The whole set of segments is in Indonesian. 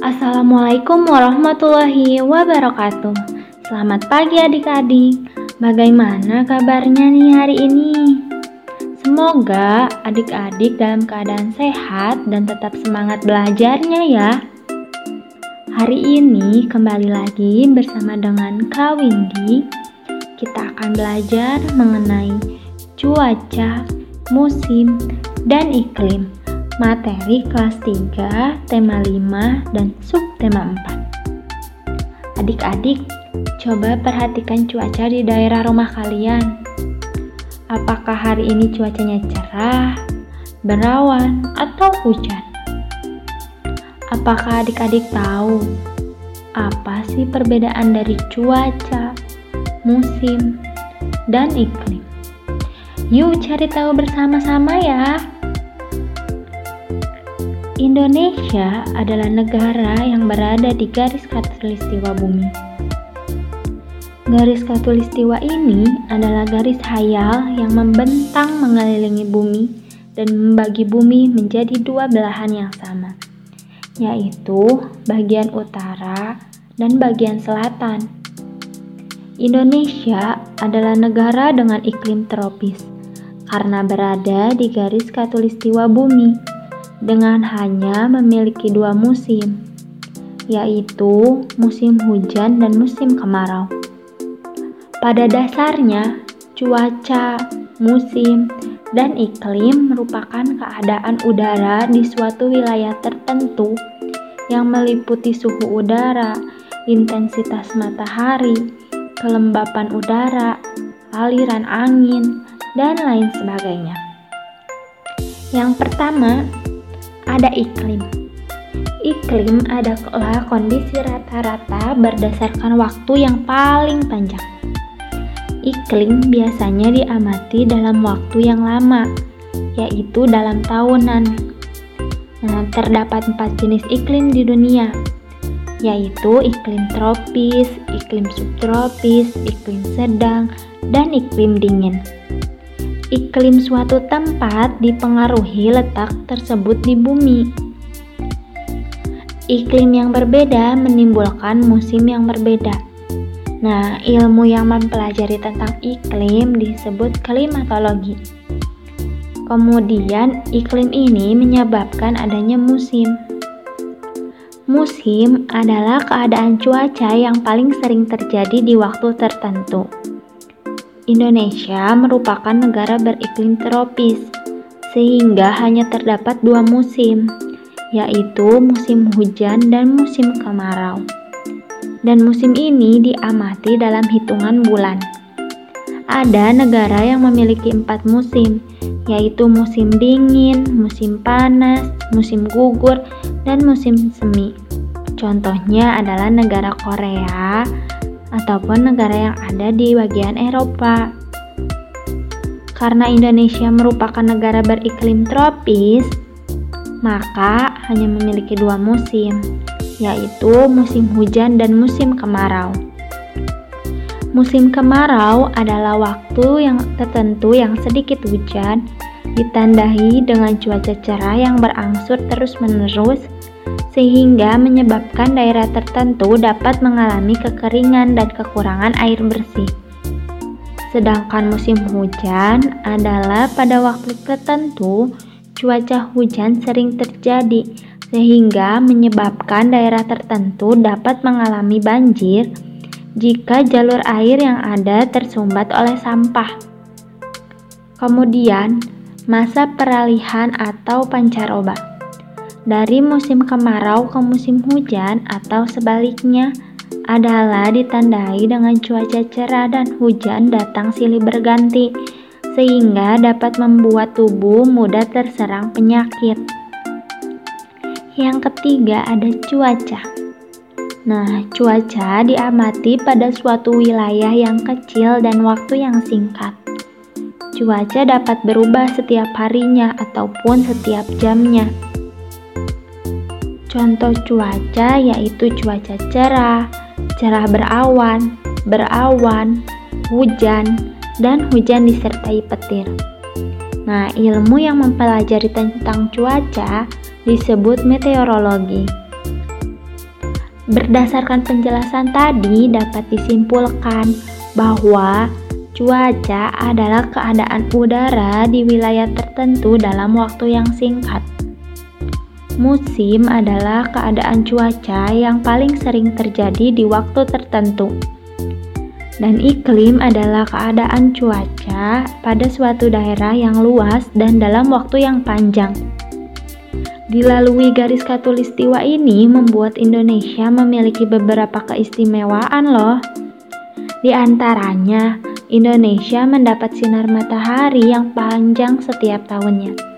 Assalamualaikum warahmatullahi wabarakatuh. Selamat pagi adik-adik. Bagaimana kabarnya nih hari ini? Semoga adik-adik dalam keadaan sehat dan tetap semangat belajarnya ya. Hari ini kembali lagi bersama dengan Kak Windy. Kita akan belajar mengenai cuaca, musim, dan iklim materi kelas 3, tema 5, dan subtema 4. Adik-adik, coba perhatikan cuaca di daerah rumah kalian. Apakah hari ini cuacanya cerah, berawan, atau hujan? Apakah adik-adik tahu apa sih perbedaan dari cuaca, musim, dan iklim? Yuk cari tahu bersama-sama ya. Indonesia adalah negara yang berada di garis khatulistiwa bumi. Garis khatulistiwa ini adalah garis hayal yang membentang mengelilingi bumi dan membagi bumi menjadi dua belahan yang sama, yaitu bagian utara dan bagian selatan. Indonesia adalah negara dengan iklim tropis karena berada di garis khatulistiwa bumi dengan hanya memiliki dua musim, yaitu musim hujan dan musim kemarau. Pada dasarnya, cuaca, musim, dan iklim merupakan keadaan udara di suatu wilayah tertentu yang meliputi suhu udara, intensitas matahari, kelembapan udara, aliran angin, dan lain sebagainya. Yang pertama, ada iklim. Iklim adalah kondisi rata-rata berdasarkan waktu yang paling panjang. Iklim biasanya diamati dalam waktu yang lama, yaitu dalam tahunan. Nah, terdapat empat jenis iklim di dunia, yaitu iklim tropis, iklim subtropis, iklim sedang, dan iklim dingin. Iklim suatu tempat dipengaruhi letak tersebut di bumi. Iklim yang berbeda menimbulkan musim yang berbeda. Nah, ilmu yang mempelajari tentang iklim disebut klimatologi. Kemudian, iklim ini menyebabkan adanya musim. Musim adalah keadaan cuaca yang paling sering terjadi di waktu tertentu. Indonesia merupakan negara beriklim tropis, sehingga hanya terdapat dua musim, yaitu musim hujan dan musim kemarau. Dan musim ini diamati dalam hitungan bulan. Ada negara yang memiliki empat musim, yaitu musim dingin, musim panas, musim gugur, dan musim semi. Contohnya adalah negara Korea, ataupun negara yang ada di bagian Eropa. Karena Indonesia merupakan negara beriklim tropis, maka hanya memiliki dua musim, yaitu musim hujan dan musim kemarau. Musim kemarau adalah waktu yang tertentu yang sedikit hujan, ditandai dengan cuaca cerah yang berangsur terus-menerus sehingga menyebabkan daerah tertentu dapat mengalami kekeringan dan kekurangan air bersih. Sedangkan musim hujan adalah pada waktu tertentu cuaca hujan sering terjadi sehingga menyebabkan daerah tertentu dapat mengalami banjir jika jalur air yang ada tersumbat oleh sampah. Kemudian, masa peralihan atau pancaroba dari musim kemarau ke musim hujan atau sebaliknya adalah ditandai dengan cuaca cerah dan hujan datang silih berganti sehingga dapat membuat tubuh mudah terserang penyakit. Yang ketiga ada cuaca. Nah, cuaca diamati pada suatu wilayah yang kecil dan waktu yang singkat. Cuaca dapat berubah setiap harinya ataupun setiap jamnya. Contoh cuaca yaitu cuaca cerah, cerah berawan, berawan, hujan, dan hujan disertai petir. Nah, ilmu yang mempelajari tentang cuaca disebut meteorologi. Berdasarkan penjelasan tadi dapat disimpulkan bahwa cuaca adalah keadaan udara di wilayah tertentu dalam waktu yang singkat. Musim adalah keadaan cuaca yang paling sering terjadi di waktu tertentu. Dan iklim adalah keadaan cuaca pada suatu daerah yang luas dan dalam waktu yang panjang. Dilalui garis katulistiwa ini membuat Indonesia memiliki beberapa keistimewaan loh. Di antaranya, Indonesia mendapat sinar matahari yang panjang setiap tahunnya.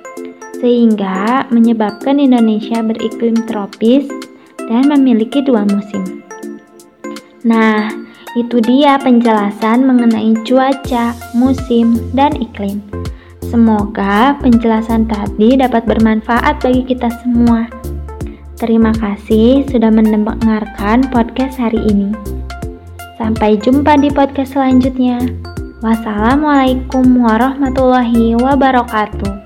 Sehingga menyebabkan Indonesia beriklim tropis dan memiliki dua musim. Nah, itu dia penjelasan mengenai cuaca, musim, dan iklim. Semoga penjelasan tadi dapat bermanfaat bagi kita semua. Terima kasih sudah mendengarkan podcast hari ini. Sampai jumpa di podcast selanjutnya. Wassalamualaikum warahmatullahi wabarakatuh.